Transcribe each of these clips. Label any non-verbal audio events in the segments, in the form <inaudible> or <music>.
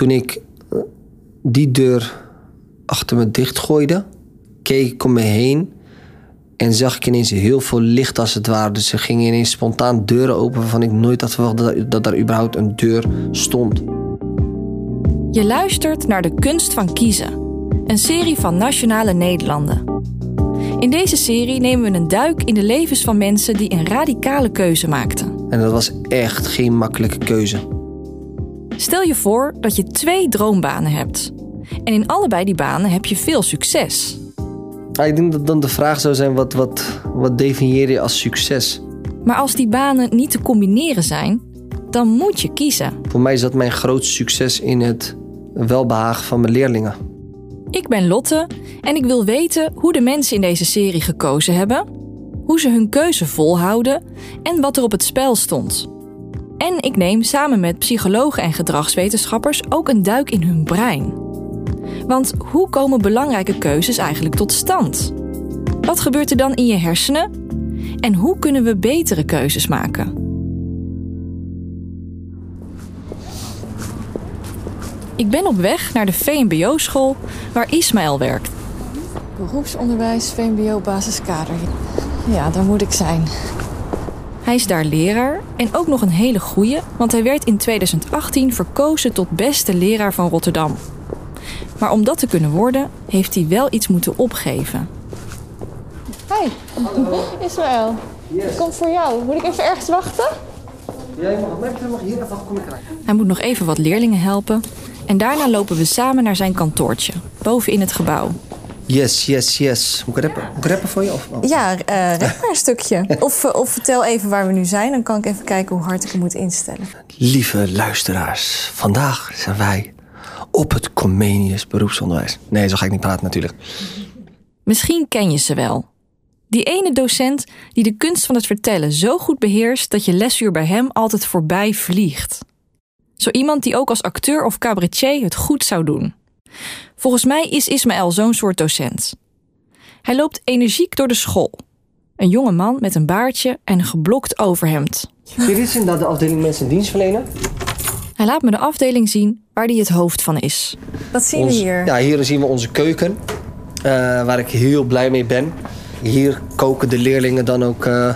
toen ik eh, die deur achter me dichtgooide, keek ik om me heen en zag ik ineens heel veel licht als het ware. Dus er gingen ineens spontaan deuren open waarvan ik nooit had verwacht dat, dat daar überhaupt een deur stond. Je luistert naar De Kunst van Kiezen, een serie van Nationale Nederlanden. In deze serie nemen we een duik in de levens van mensen die een radicale keuze maakten. En dat was echt geen makkelijke keuze. Stel je voor dat je twee droombanen hebt. En in allebei die banen heb je veel succes. Ah, ik denk dat dan de vraag zou zijn: wat, wat, wat definieer je als succes? Maar als die banen niet te combineren zijn, dan moet je kiezen. Voor mij is dat mijn grootste succes in het welbehagen van mijn leerlingen. Ik ben Lotte en ik wil weten hoe de mensen in deze serie gekozen hebben, hoe ze hun keuze volhouden en wat er op het spel stond. En ik neem samen met psychologen en gedragswetenschappers ook een duik in hun brein. Want hoe komen belangrijke keuzes eigenlijk tot stand? Wat gebeurt er dan in je hersenen? En hoe kunnen we betere keuzes maken? Ik ben op weg naar de VMBO-school waar Ismaël werkt. Beroepsonderwijs, VMBO, basiskader. Ja, daar moet ik zijn. Hij is daar leraar en ook nog een hele goeie, want hij werd in 2018 verkozen tot beste leraar van Rotterdam. Maar om dat te kunnen worden, heeft hij wel iets moeten opgeven. Hi, Israël. Ik kom voor jou. Moet ik even ergens wachten? Jij mag, mag hier even kom ik eruit. Hij moet nog even wat leerlingen helpen en daarna lopen we samen naar zijn kantoortje, boven in het gebouw. Yes, yes, yes. Moet ik rappen, Moet ik rappen voor je? Of, oh. Ja, uh, rap maar een <laughs> stukje. Of, eh, of vertel even waar we nu zijn. Dan kan ik even kijken hoe hard ik hem moet instellen. Lieve luisteraars, vandaag zijn wij op het Comenius beroepsonderwijs. Nee, zo ga ik niet praten natuurlijk. Misschien ken je ze wel. Die ene docent die de kunst van het vertellen zo goed beheerst dat je lesuur bij hem altijd voorbij vliegt. Zo iemand die ook als acteur of cabaretier het goed zou doen. Volgens mij is Ismaël zo'n soort docent. Hij loopt energiek door de school. Een jonge man met een baardje en een geblokt overhemd. Dit is inderdaad de afdeling mensen dienst verlenen. Hij laat me de afdeling zien waar hij het hoofd van is. Wat zien we hier? Ja, hier zien we onze keuken. eh, waar ik heel blij mee ben. Hier koken de leerlingen dan ook eh,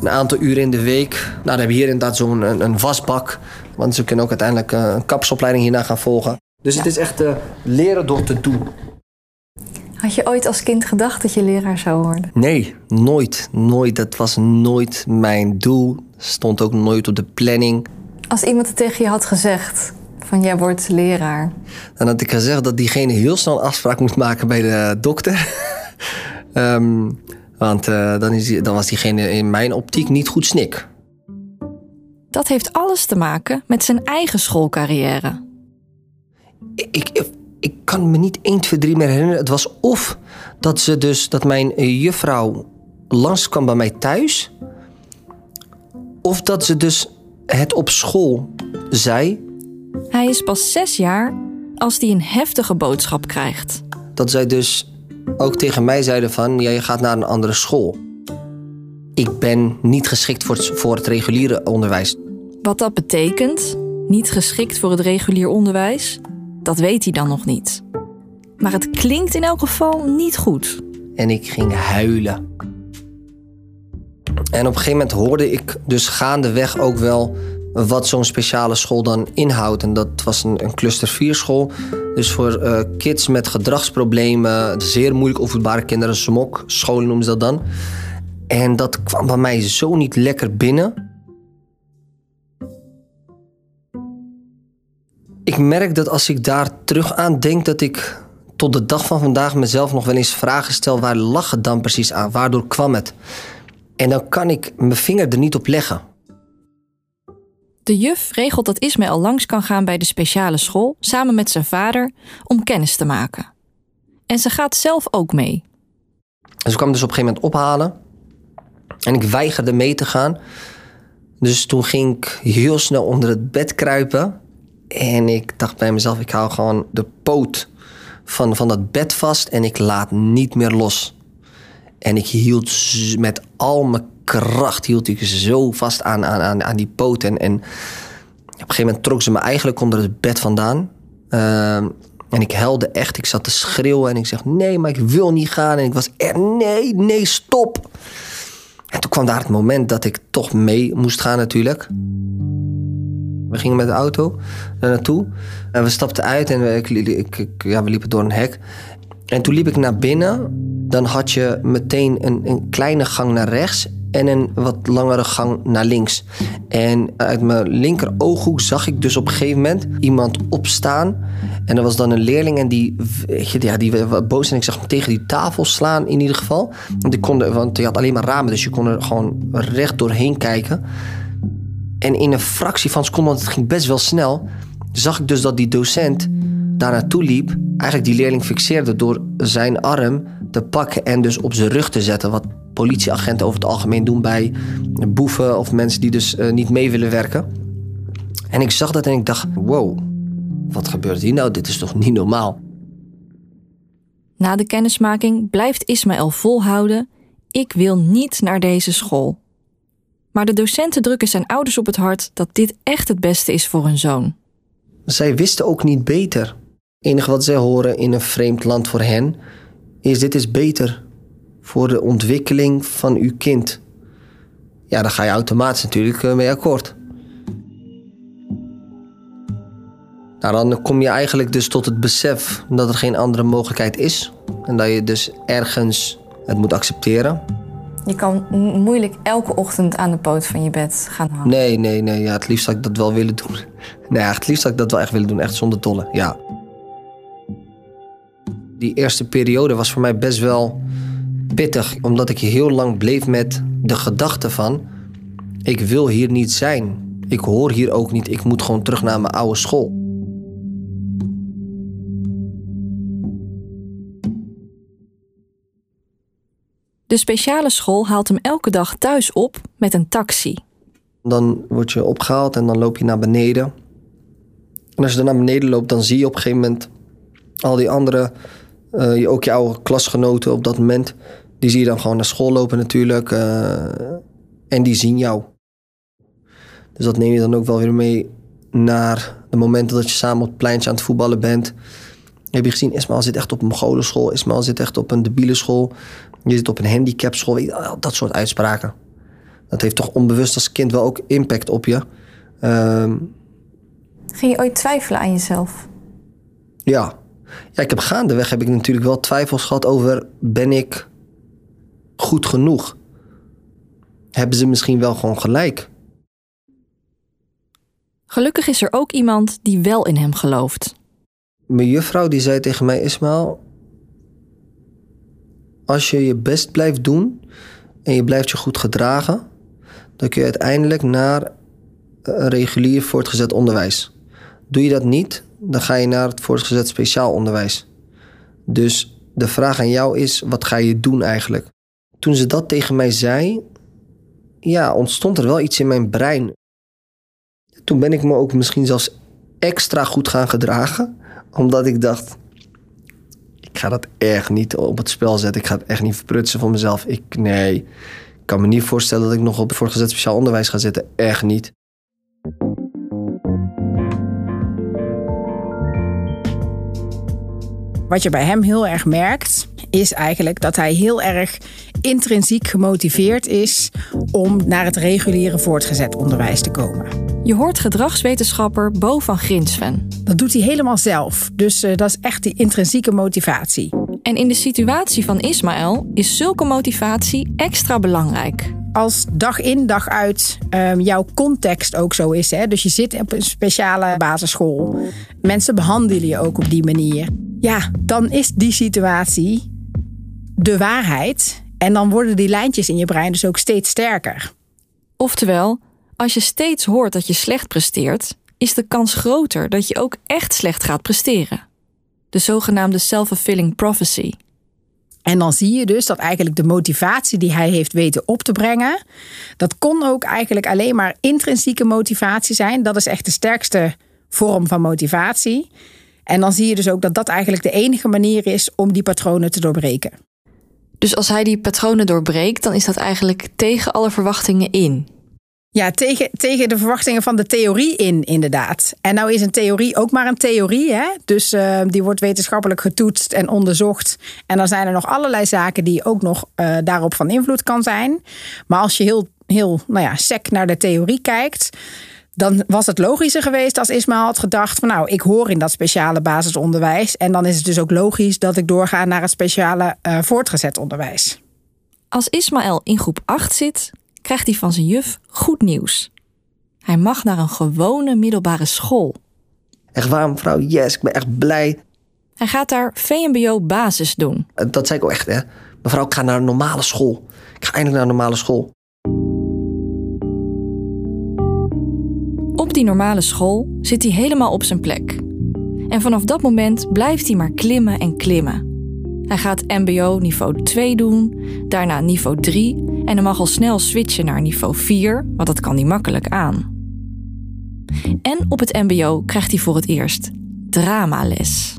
een aantal uren in de week. Nou, dan hebben we hier inderdaad zo'n een, een wasbak. Want ze kunnen ook uiteindelijk eh, een kapsopleiding hierna gaan volgen. Dus het is echt eh, leren door te doen. Had je ooit als kind gedacht dat je leraar zou worden? Nee, nooit. Nooit. Dat was nooit mijn doel. Stond ook nooit op de planning. Als iemand het tegen je had gezegd van jij wordt leraar. Dan had ik gezegd dat diegene heel snel een afspraak moet maken bij de dokter. <laughs> Ehm, want eh, dan, is die- dan was diegene in mijn optiek niet goed snik. Dat heeft alles te maken met zijn eigen schoolcarrière. Ik, ik, ik kan me niet 1, 2, 3 meer herinneren. Het was of dat ze dus dat mijn eh, juffrouw langskwam bij mij thuis. Of dat ze dus het op school zei. Hij is pas zes jaar als hij een heftige boodschap krijgt. Dat zij dus ook tegen mij zeiden van... Ja, je gaat naar een andere school. Ik ben niet geschikt voor het, voor het reguliere onderwijs. Wat dat betekent, niet geschikt voor het regulier onderwijs, dat weet hij dan nog niet. Maar het klinkt in elk geval niet goed. En ik ging huilen. En op een gegeven moment hoorde ik dus gaandeweg ook wel wat zo'n speciale school dan inhoudt. En dat was een, een cluster 4 school. Dus voor eh, kids met gedragsproblemen, zeer moeilijk opvoedbare kinderen, SMOK, scholen noemen ze dat dan. En dat kwam bij mij zo niet lekker binnen. Ik merk dat als ik daar terug aan denk, dat ik tot de dag van vandaag mezelf nog wel eens vragen stel: waar lag het dan precies aan? Waardoor kwam het? En dan kan ik mijn vinger er niet op leggen. De juf regelt dat Ismaël langs kan gaan bij de speciale school samen met zijn vader om kennis te maken. En ze gaat zelf ook mee. En ze kwam dus op een gegeven moment ophalen. En ik weigerde mee te gaan. Dus toen ging ik heel snel onder het bed kruipen. En ik dacht bij mezelf, ik hou gewoon de poot van, van dat bed vast en ik laat niet meer los. En ik hield met al mijn kracht hield ik zo vast aan, aan, aan, aan die poot. En, en op een gegeven moment trok ze me eigenlijk onder het bed vandaan. Ehm, en ik helde echt. Ik zat te schreeuwen en ik zeg: Nee, maar ik wil niet gaan. En ik was er: Nee, nee, stop. En toen kwam daar het moment dat ik toch mee moest gaan, natuurlijk. We gingen met de auto daar naartoe. En we stapten uit en we, ik, ik, ja, we liepen door een hek. En toen liep ik naar binnen. Dan had je meteen een, een kleine gang naar rechts en een wat langere gang naar links. En uit mijn linker ooghoek zag ik dus op een gegeven moment iemand opstaan. En dat was dan een leerling en die, ja, die was boos en ik zag hem tegen die tafel slaan in ieder geval. Want, ik kon, want je had alleen maar ramen, dus je kon er gewoon recht doorheen kijken. En in een fractie van seconde, want het ging best wel snel, zag ik dus dat die docent daar naartoe liep. Eigenlijk die leerling fixeerde door zijn arm te pakken en dus op zijn rug te zetten. Wat politieagenten over het algemeen doen bij boeven of mensen die dus uh, niet mee willen werken. En ik zag dat en ik dacht: wow, wat gebeurt hier nou? Dit is toch niet normaal? Na de kennismaking blijft Ismaël volhouden: ik wil niet naar deze school. Maar de docenten drukken zijn ouders op het hart dat dit echt het beste is voor hun zoon. Zij wisten ook niet beter. Het enige wat zij horen in een vreemd land voor hen is: dit is beter voor de ontwikkeling van uw kind. Ja, dan ga je automatisch natuurlijk eh, mee akkoord. Nou, dan kom je eigenlijk dus tot het besef dat er geen andere mogelijkheid is. En dat je dus ergens het moet accepteren. Je kan moeilijk elke ochtend aan de poot van je bed gaan hangen. Nee, nee, nee. Ja, het liefst zou ik dat wel willen doen. Nee, het liefst zou ik dat wel echt willen doen. Echt zonder dolle, ja. Die eerste periode was voor mij best wel pittig. Omdat ik heel lang bleef met de gedachte van... ik wil hier niet zijn. Ik hoor hier ook niet. Ik moet gewoon terug naar mijn oude school. De speciale school haalt hem elke dag thuis op met een taxi. Dan word je opgehaald en dan loop je naar beneden. En als je dan naar beneden loopt, dan zie je op een gegeven moment al die andere, uh, ook je oude klasgenoten op dat moment, die zie je dan gewoon naar school lopen natuurlijk. Uh, en die zien jou. Dus dat neem je dan ook wel weer mee naar de momenten dat je samen op het pleintje aan het voetballen bent. Heb je gezien, Ismael zit echt op een mogolenschool. Ismael zit echt op een debiele school. Je zit op een handicapschool. Dat soort uitspraken. Dat heeft toch onbewust als kind wel ook impact op je. Um, Ging je ooit twijfelen aan jezelf? Ja. Ja, ik heb gaandeweg heb ik natuurlijk wel twijfels gehad over... ben ik goed genoeg? Hebben ze misschien wel gewoon gelijk? Gelukkig is er ook iemand die wel in hem gelooft. Mijn juffrouw die zei tegen mij... Ismael, als je je best blijft doen en je blijft je goed gedragen, dan kun je uiteindelijk naar een regulier voortgezet onderwijs. Doe je dat niet, dan ga je naar het voortgezet speciaal onderwijs. Dus de vraag aan jou is: wat ga je doen eigenlijk? Toen ze dat tegen mij zei, ja, ontstond er wel iets in mijn brein. Toen ben ik me ook misschien zelfs extra goed gaan gedragen, omdat ik dacht: ik ga dat echt niet op het spel zetten. Ik ga het echt niet verprutsen voor mezelf. Ik, nee, ik kan me niet voorstellen dat ik nog op voortgezet speciaal onderwijs ga zitten. Echt niet. Wat je bij hem heel erg merkt, is eigenlijk dat hij heel erg intrinsiek gemotiveerd is om naar het reguliere voortgezet onderwijs te komen. Je hoort gedragswetenschapper Bo van Grinsven. Dat doet hij helemaal zelf. Dus uh, dat is echt die intrinsieke motivatie. En in de situatie van Ismaël is zulke motivatie extra belangrijk. Als dag in, dag uit um, jouw context ook zo is. Hè? Dus je zit op een speciale basisschool. Mensen behandelen je ook op die manier. Ja, dan is die situatie de waarheid. En dan worden die lijntjes in je brein dus ook steeds sterker. Oftewel, als je steeds hoort dat je slecht presteert, is de kans groter dat je ook echt slecht gaat presteren. De zogenaamde self-fulfilling prophecy. En dan zie je dus dat eigenlijk de motivatie die hij heeft weten op te brengen, dat kon ook eigenlijk alleen maar intrinsieke motivatie zijn. Dat is echt de sterkste vorm van motivatie. En dan zie je dus ook dat dat eigenlijk de enige manier is om die patronen te doorbreken. Dus als hij die patronen doorbreekt, dan is dat eigenlijk tegen alle verwachtingen in. Ja, tegen, tegen de verwachtingen van de theorie in, inderdaad. En nou is een theorie ook maar een theorie. Hè? Dus uh, die wordt wetenschappelijk getoetst en onderzocht. En dan zijn er nog allerlei zaken die ook nog uh, daarop van invloed kan zijn. Maar als je heel, heel nou ja, sec naar de theorie kijkt dan was het logischer geweest als Ismaël had gedacht van nou, ik hoor in dat speciale basisonderwijs en dan is het dus ook logisch dat ik doorga naar het speciale uh, voortgezet onderwijs. Als Ismaël in groep 8 zit, krijgt hij van zijn juf goed nieuws. Hij mag naar een gewone middelbare school. Echt waar, mevrouw? Yes, ik ben echt blij. Hij gaat daar VMBO basis doen. Dat zei ik ook echt, hè. Mevrouw, ik ga naar een normale school. Ik ga eindelijk naar een normale school. Op die normale school zit hij helemaal op zijn plek. En vanaf dat moment blijft hij maar klimmen en klimmen. Hij gaat MBO niveau 2 doen, daarna niveau 3 en hij mag al snel switchen naar niveau 4, want dat kan hij makkelijk aan. En op het MBO krijgt hij voor het eerst dramales.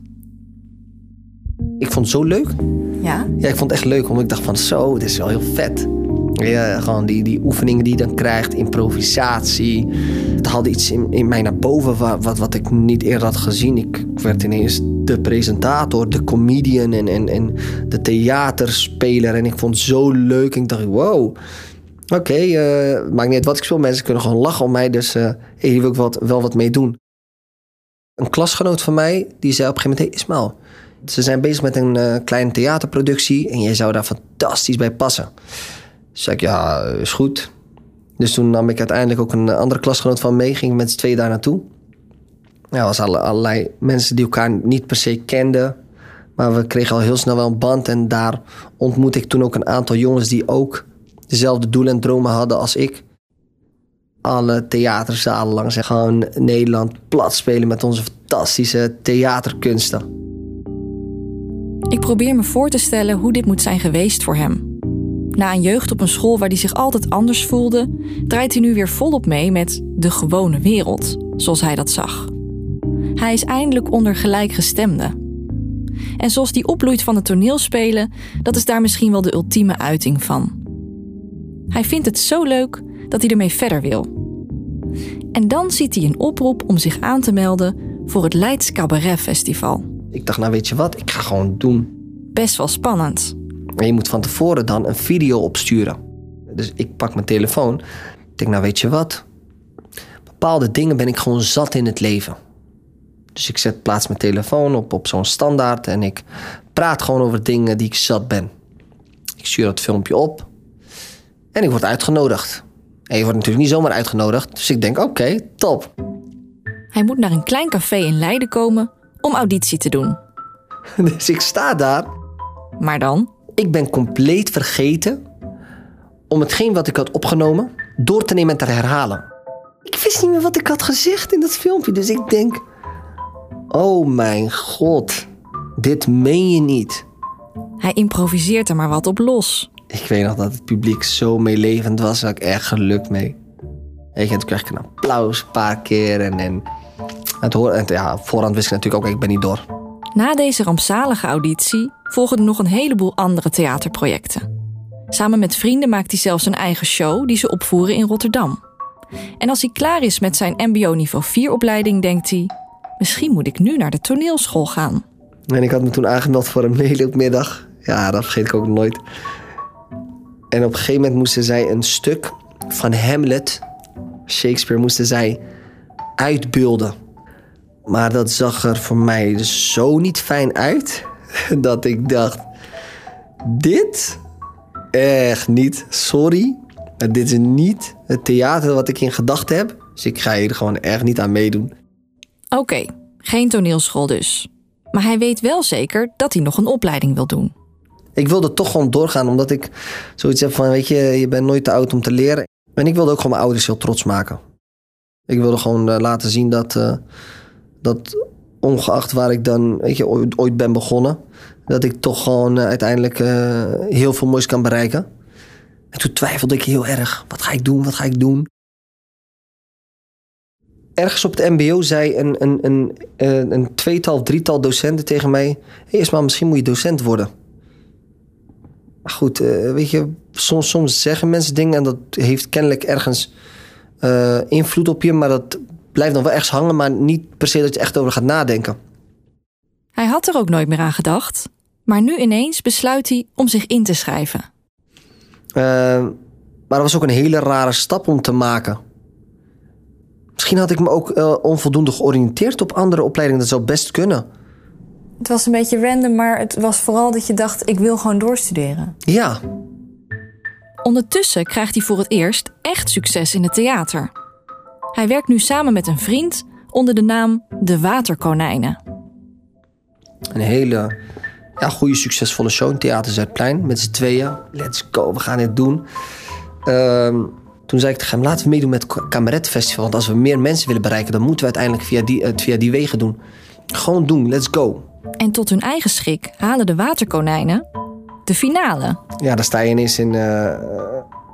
Ik vond het zo leuk. Ja? Ja, ik vond het echt leuk, omdat ik dacht van zo, dit is wel heel vet. Ja, gewoon die, die oefeningen die je dan krijgt, improvisatie. Het haalde iets in, in mij naar boven wat, wat, wat ik niet eerder had gezien. Ik werd ineens de presentator, de comedian en, en, en de theaterspeler. En ik vond het zo leuk. Ik dacht, wow, oké, okay, uh, maakt niet uit wat ik speel. Mensen kunnen gewoon lachen om mij, dus uh, hier wil ik wat, wel wat mee doen. Een klasgenoot van mij, die zei op een gegeven moment... Hey Ismael, ze zijn bezig met een uh, kleine theaterproductie... en jij zou daar fantastisch bij passen. Zei ik, ja, is goed. Dus toen nam ik uiteindelijk ook een andere klasgenoot van mee. Ging met z'n twee daar naartoe. Ja, was alle, allerlei mensen die elkaar niet per se kenden. Maar we kregen al heel snel wel een band. En daar ontmoette ik toen ook een aantal jongens die ook dezelfde doelen en dromen hadden als ik. Alle theaterzalen langs en gewoon Nederland plat spelen met onze fantastische theaterkunsten. Ik probeer me voor te stellen hoe dit moet zijn geweest voor hem. Na een jeugd op een school waar hij zich altijd anders voelde, draait hij nu weer volop mee met de gewone wereld, zoals hij dat zag. Hij is eindelijk onder gelijkgestemden. En zoals die opbloeit van het toneelspelen, dat is daar misschien wel de ultieme uiting van. Hij vindt het zo leuk dat hij ermee verder wil. En dan ziet hij een oproep om zich aan te melden voor het Leids Cabaret Festival. Ik dacht, nou weet je wat, ik ga gewoon doen. Best wel spannend. En je moet van tevoren dan een video opsturen. Dus ik pak mijn telefoon. Ik denk, nou weet je wat? Bepaalde dingen ben ik gewoon zat in het leven. Dus ik zet, plaats mijn telefoon op, op zo'n standaard en ik praat gewoon over dingen die ik zat ben. Ik stuur dat filmpje op en ik word uitgenodigd. En je wordt natuurlijk niet zomaar uitgenodigd, dus ik denk, oké, top. Hij moet naar een klein café in Leiden komen om auditie te doen. <laughs> Dus ik sta daar. Maar dan? Ik ben compleet vergeten om hetgeen wat ik had opgenomen door te nemen en te herhalen. Ik wist niet meer wat ik had gezegd in dat filmpje, dus ik denk: Oh mijn god, dit meen je niet. Hij improviseert er maar wat op los. Ik weet nog dat het publiek zo meelevend was, daar had ik echt gelukt mee. En toen kreeg ik een applaus een paar keer en, en het hoor, en ja, voorhand wist ik natuurlijk ook, ik ben niet door. Na deze rampzalige auditie volgen nog een heleboel andere theaterprojecten. Samen met vrienden maakt hij zelfs een eigen show die ze opvoeren in Rotterdam. En als hij klaar is met zijn MBO niveau 4 opleiding, denkt hij: misschien moet ik nu naar de toneelschool gaan. En ik had me toen aangemeld voor een meeloopmiddag. Ja, dat vergeet ik ook nooit. En op een gegeven moment moesten zij een stuk van Hamlet, Shakespeare, moesten zij uitbeelden. Maar dat zag er voor mij dus zo niet fijn uit <laughs> dat ik dacht: dit echt niet. Sorry, dit is niet het theater wat ik in gedachten heb. Dus ik ga hier gewoon echt niet aan meedoen. Oké, okay, geen toneelschool dus. Maar hij weet wel zeker dat hij nog een opleiding wil doen. Ik wilde toch gewoon doorgaan, omdat ik zoiets heb van: weet je, je bent nooit te oud om te leren. En ik wilde ook gewoon mijn ouders heel trots maken. Ik wilde gewoon uh, laten zien dat. Uh, dat ongeacht waar ik dan weet je, ooit, ooit ben begonnen, dat ik toch gewoon uh, uiteindelijk uh, heel veel moois kan bereiken. En toen twijfelde ik heel erg. Wat ga ik doen? Wat ga ik doen? Ergens op het MBO zei een, een, een, een, tweetal, drietal docenten tegen mij: hey, Ismael, misschien moet je docent worden. Maar goed, uh, weet je, soms, soms zeggen mensen dingen en dat heeft kennelijk ergens eh, invloed op je, maar dat blijft nog wel echt hangen, maar niet per se dat je echt over gaat nadenken. Hij had er ook nooit meer aan gedacht, maar nu ineens besluit hij om zich in te schrijven. Uh, maar dat was ook een hele rare stap om te maken. Misschien had ik me ook uh, onvoldoende georiënteerd op andere opleidingen. Dat zou best kunnen. Het was een beetje random, maar het was vooral dat je dacht: ik wil gewoon doorstuderen. Ja. Ondertussen krijgt hij voor het eerst echt succes in het theater. Hij werkt nu samen met een vriend onder de naam De Waterkonijnen. Een hele ja, goede, succesvolle show in Theater Zuidplein. Met z'n tweeën. Let's go, we gaan het doen. Uh, toen zei ik tegen hem, laten we meedoen met het Kameretfestival. Festival. Want als we meer mensen willen bereiken... dan moeten we uiteindelijk via die, het via die wegen doen. Gewoon doen, let's go. En tot hun eigen schrik halen de waterkonijnen de finale. Ja, dan sta je ineens in... Uh,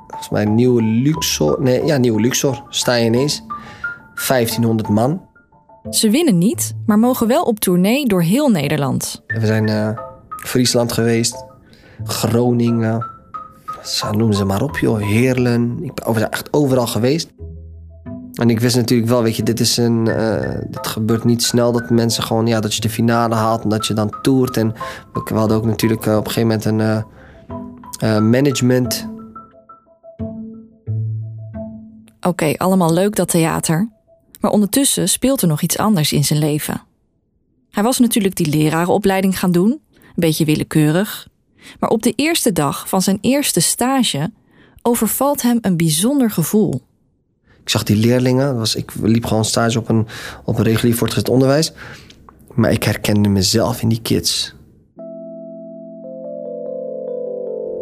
volgens mij Nieuwe Luxor. Nee, ja, Nieuwe Luxor sta je ineens. 1500 man. Ze winnen niet, maar mogen wel op tournee door heel Nederland. We zijn uh, Friesland geweest, Groningen, zo noemen ze maar op joh, Heerlen. Ik ben echt overal geweest. En ik wist natuurlijk wel, weet je, dit is een. Uh, dit gebeurt niet snel dat mensen gewoon, ja, dat je de finale haalt en dat je dan toert. En we hadden ook natuurlijk uh, op een gegeven moment een uh, management. Oké, allemaal leuk dat theater. Maar ondertussen speelt er nog iets anders in zijn leven. Hij was natuurlijk die lerarenopleiding gaan doen, beetje willekeurig. Maar op de eerste dag van zijn eerste stage overvalt hem een bijzonder gevoel. Ik zag die leerlingen, was, ik liep gewoon stage op een, op een regulier voortgezet onderwijs. Maar ik herkende mezelf in die kids.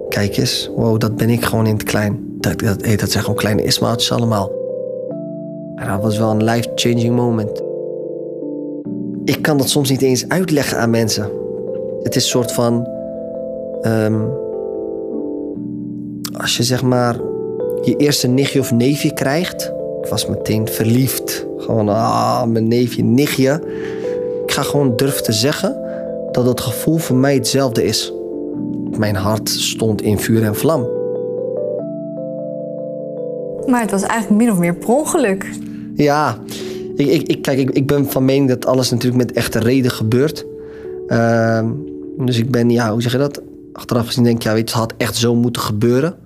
Kijk eens, wow, dat ben ik gewoon in het klein. Dat, dat, dat zijn gewoon kleine Ismaeltjes allemaal. En dat was wel een life-changing moment. Ik kan dat soms niet eens uitleggen aan mensen. Het is een soort van. Um, als je zeg maar je eerste nichtje of neefje krijgt. Ik was meteen verliefd. Gewoon, ah, mijn neefje, nichtje. Ik ga gewoon durven te zeggen dat het gevoel voor mij hetzelfde is. Mijn hart stond in vuur en vlam. Maar het was eigenlijk min of meer per ongeluk. Ja, ik, ik, ik kijk, ik, ik, ben van mening dat alles natuurlijk met echte reden gebeurt. Uh, dus ik ben, ja, hoe zeg je dat? Achteraf gezien denk ik, ja, weet je, het had echt zo moeten gebeuren.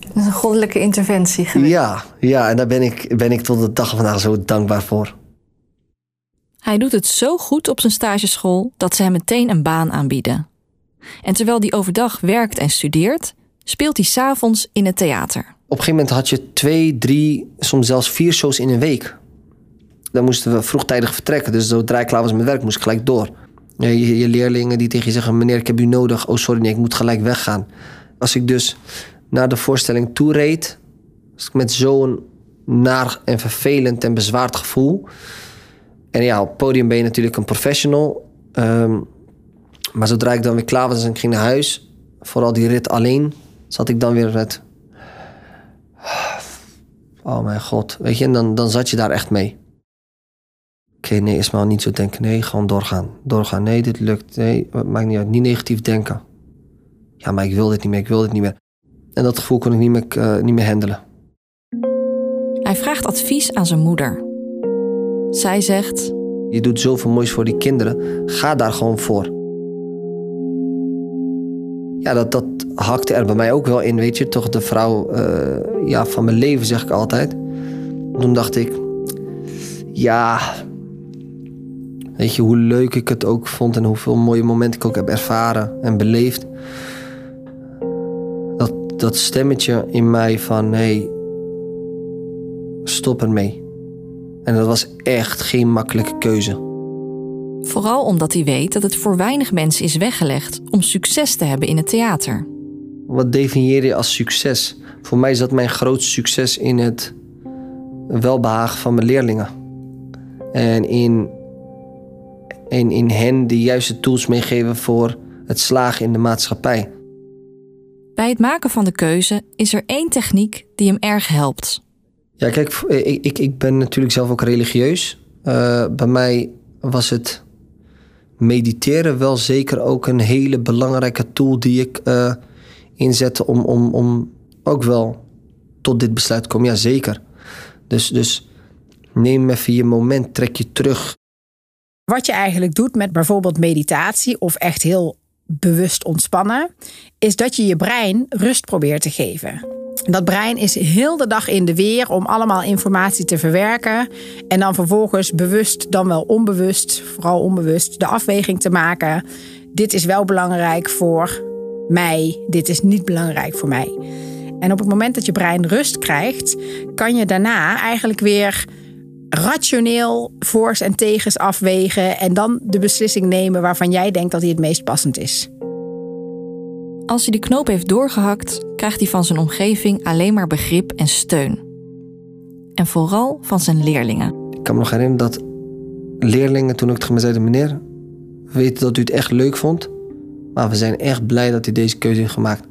Dat is een goddelijke interventie geweest. Ja, ja en daar ben ik, ben ik tot de dag van vandaag zo dankbaar voor. Hij doet het zo goed op zijn stageschool dat ze hem meteen een baan aanbieden. En terwijl hij overdag werkt en studeert, speelt hij s'avonds in het theater. Op een gegeven moment had je twee, drie, soms zelfs vier shows in een week. Dan moesten we vroegtijdig vertrekken. Dus zodra ik klaar was met werk, moest ik gelijk door. Je, je leerlingen die tegen je zeggen: Meneer, ik heb u nodig. Oh, sorry, nee, ik moet gelijk weggaan. Als ik dus naar de voorstelling toe reed, ik met zo'n naar en vervelend en bezwaard gevoel. En ja, op het podium ben je natuurlijk een professional. Um, maar zodra ik dan weer klaar was en ik ging naar huis, vooral die rit alleen, zat ik dan weer met. Oh mijn god, weet je, en dan, dan zat je daar echt mee. Oké, okay, nee, Ismael, niet zo denken. Nee, gewoon doorgaan. Doorgaan. Nee, dit lukt. Nee, maakt niet uit. Niet negatief denken. Ja, maar ik wil dit niet meer. Ik wil dit niet meer. En dat gevoel kon ik niet meer, uh, niet meer handelen. Hij vraagt advies aan zijn moeder. Zij zegt: Je doet zoveel moois voor die kinderen. Ga daar gewoon voor. Ja, dat, dat hakte er bij mij ook wel in, weet je. Toch de vrouw uh, ja, van mijn leven, zeg ik altijd. Toen dacht ik... Ja, Weet je, hoe leuk ik het ook vond en hoeveel mooie momenten ik ook heb ervaren en beleefd. Dat, dat stemmetje in mij van, hey, stop ermee. En dat was echt geen makkelijke keuze. Vooral omdat hij weet dat het voor weinig mensen is weggelegd om succes te hebben in het theater. Wat definieer je als succes? Voor mij is dat mijn grootste succes in het welbehagen van mijn leerlingen. En in en in hen de juiste tools meegeven voor het slagen in de maatschappij. Bij het maken van de keuze is er één techniek die hem erg helpt. Ja, kijk, ik, ik, ik ben natuurlijk zelf ook religieus. Uh, bij mij was het mediteren wel zeker ook een hele belangrijke tool die ik uh, inzette om, om, om ook wel tot dit besluit te komen. Ja, zeker. Dus, dus neem even je moment, trek je terug. Wat je eigenlijk doet met bijvoorbeeld meditatie of echt heel bewust ontspannen, is dat je je brein rust probeert te geven. Dat brein is heel de dag in de weer om allemaal informatie te verwerken. En dan vervolgens bewust, dan wel onbewust, vooral onbewust, de afweging te maken. Dit is wel belangrijk voor mij, dit is niet belangrijk voor mij. En op het moment dat je brein rust krijgt, kan je daarna eigenlijk weer rationeel voor's en tegens afwegen en dan de beslissing nemen waarvan jij denkt dat die het meest passend is. Als hij de knoop heeft doorgehakt, krijgt hij van zijn omgeving alleen maar begrip en steun. En vooral van zijn leerlingen. Ik kan me nog herinneren dat leerlingen toen ik tegen me zeiden... meneer, we weten dat u het echt leuk vond... maar we zijn echt blij dat u deze keuze heeft gemaakt.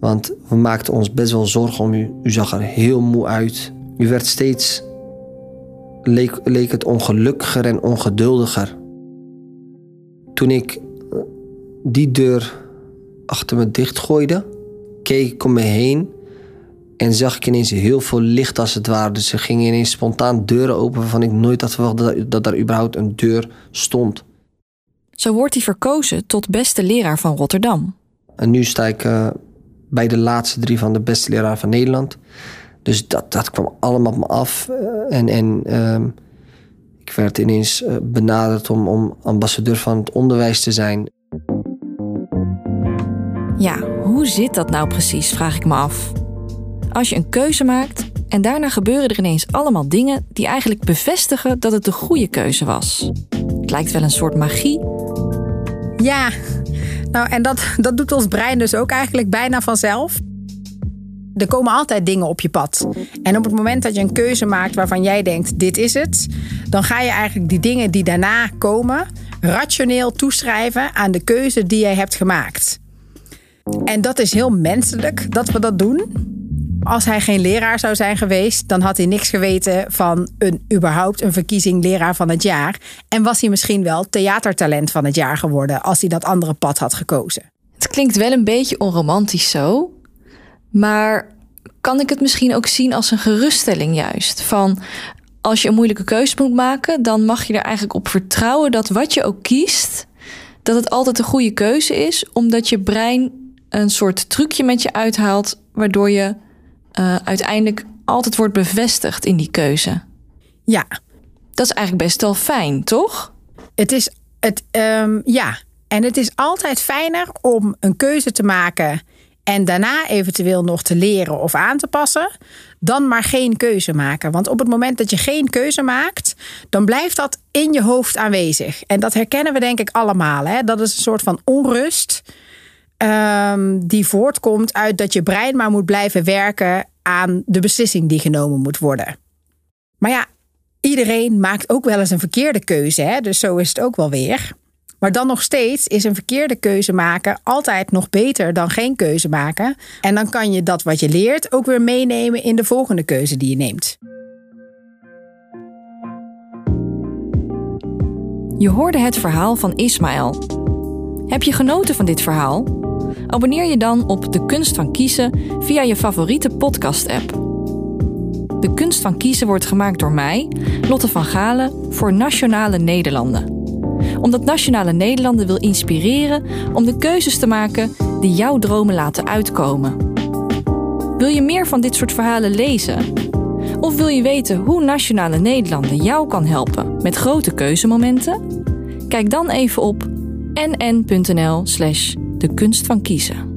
Want we maakten ons best wel zorgen om u. U zag er heel moe uit. U werd steeds... leek, leek het ongelukkiger en ongeduldiger. Toen ik die deur achter me dicht gooide, keek ik om me heen en zag ik ineens heel veel licht als het ware. Dus er gingen ineens spontaan deuren open waarvan ik nooit had verwacht dat, dat er überhaupt een deur stond. Zo wordt hij verkozen tot beste leraar van Rotterdam. En nu sta ik uh, bij de laatste drie van de beste leraar van Nederland. Dus dat, dat kwam allemaal op me af. Uh, en en uh, ik werd ineens uh, benaderd om, om ambassadeur van het onderwijs te zijn. Ja, hoe zit dat nou precies, vraag ik me af. Als je een keuze maakt en daarna gebeuren er ineens allemaal dingen die eigenlijk bevestigen dat het de goede keuze was. Het lijkt wel een soort magie. Ja, nou en dat, dat doet ons brein dus ook eigenlijk bijna vanzelf. Er komen altijd dingen op je pad. En op het moment dat je een keuze maakt waarvan jij denkt: dit is het, dan ga je eigenlijk die dingen die daarna komen rationeel toeschrijven aan de keuze die jij hebt gemaakt. En dat is heel menselijk dat we dat doen. Als hij geen leraar zou zijn geweest, dan had hij niks geweten van een, überhaupt een verkiezing leraar van het jaar. En was hij misschien wel theatertalent van het jaar geworden als hij dat andere pad had gekozen. Het klinkt wel een beetje onromantisch zo. Maar kan ik het misschien ook zien als een geruststelling juist? Van als je een moeilijke keuze moet maken, dan mag je er eigenlijk op vertrouwen dat wat je ook kiest, dat het altijd een goede keuze is, omdat je brein een soort trucje met je uithaalt, waardoor je uh, uiteindelijk altijd wordt bevestigd in die keuze. Ja. Dat is eigenlijk best wel fijn, toch? Het is het, um, ja. En het is altijd fijner om een keuze te maken en daarna eventueel nog te leren of aan te passen, dan maar geen keuze maken. Want op het moment dat je geen keuze maakt, dan blijft dat in je hoofd aanwezig. En dat herkennen we denk ik allemaal. Hè? Dat is een soort van onrust um, die voortkomt uit dat je brein maar moet blijven werken aan de beslissing die genomen moet worden. Maar ja, iedereen maakt ook wel eens een verkeerde keuze, hè? dus zo is het ook wel weer. Maar dan nog steeds is een verkeerde keuze maken altijd nog beter dan geen keuze maken. En dan kan je dat wat je leert ook weer meenemen in de volgende keuze die je neemt. Je hoorde het verhaal van Ismaël. Heb je genoten van dit verhaal? Abonneer je dan op De Kunst van Kiezen via je favoriete podcast-app. De Kunst van Kiezen wordt gemaakt door mij, Lotte van Galen, voor Nationale Nederlanden. Omdat Nationale Nederlanden wil inspireren om de keuzes te maken die jouw dromen laten uitkomen. Wil je meer van dit soort verhalen lezen? Of wil je weten hoe Nationale Nederlanden jou kan helpen met grote keuzemomenten? Kijk dan even op nn.nl/slash de kunst van kiezen.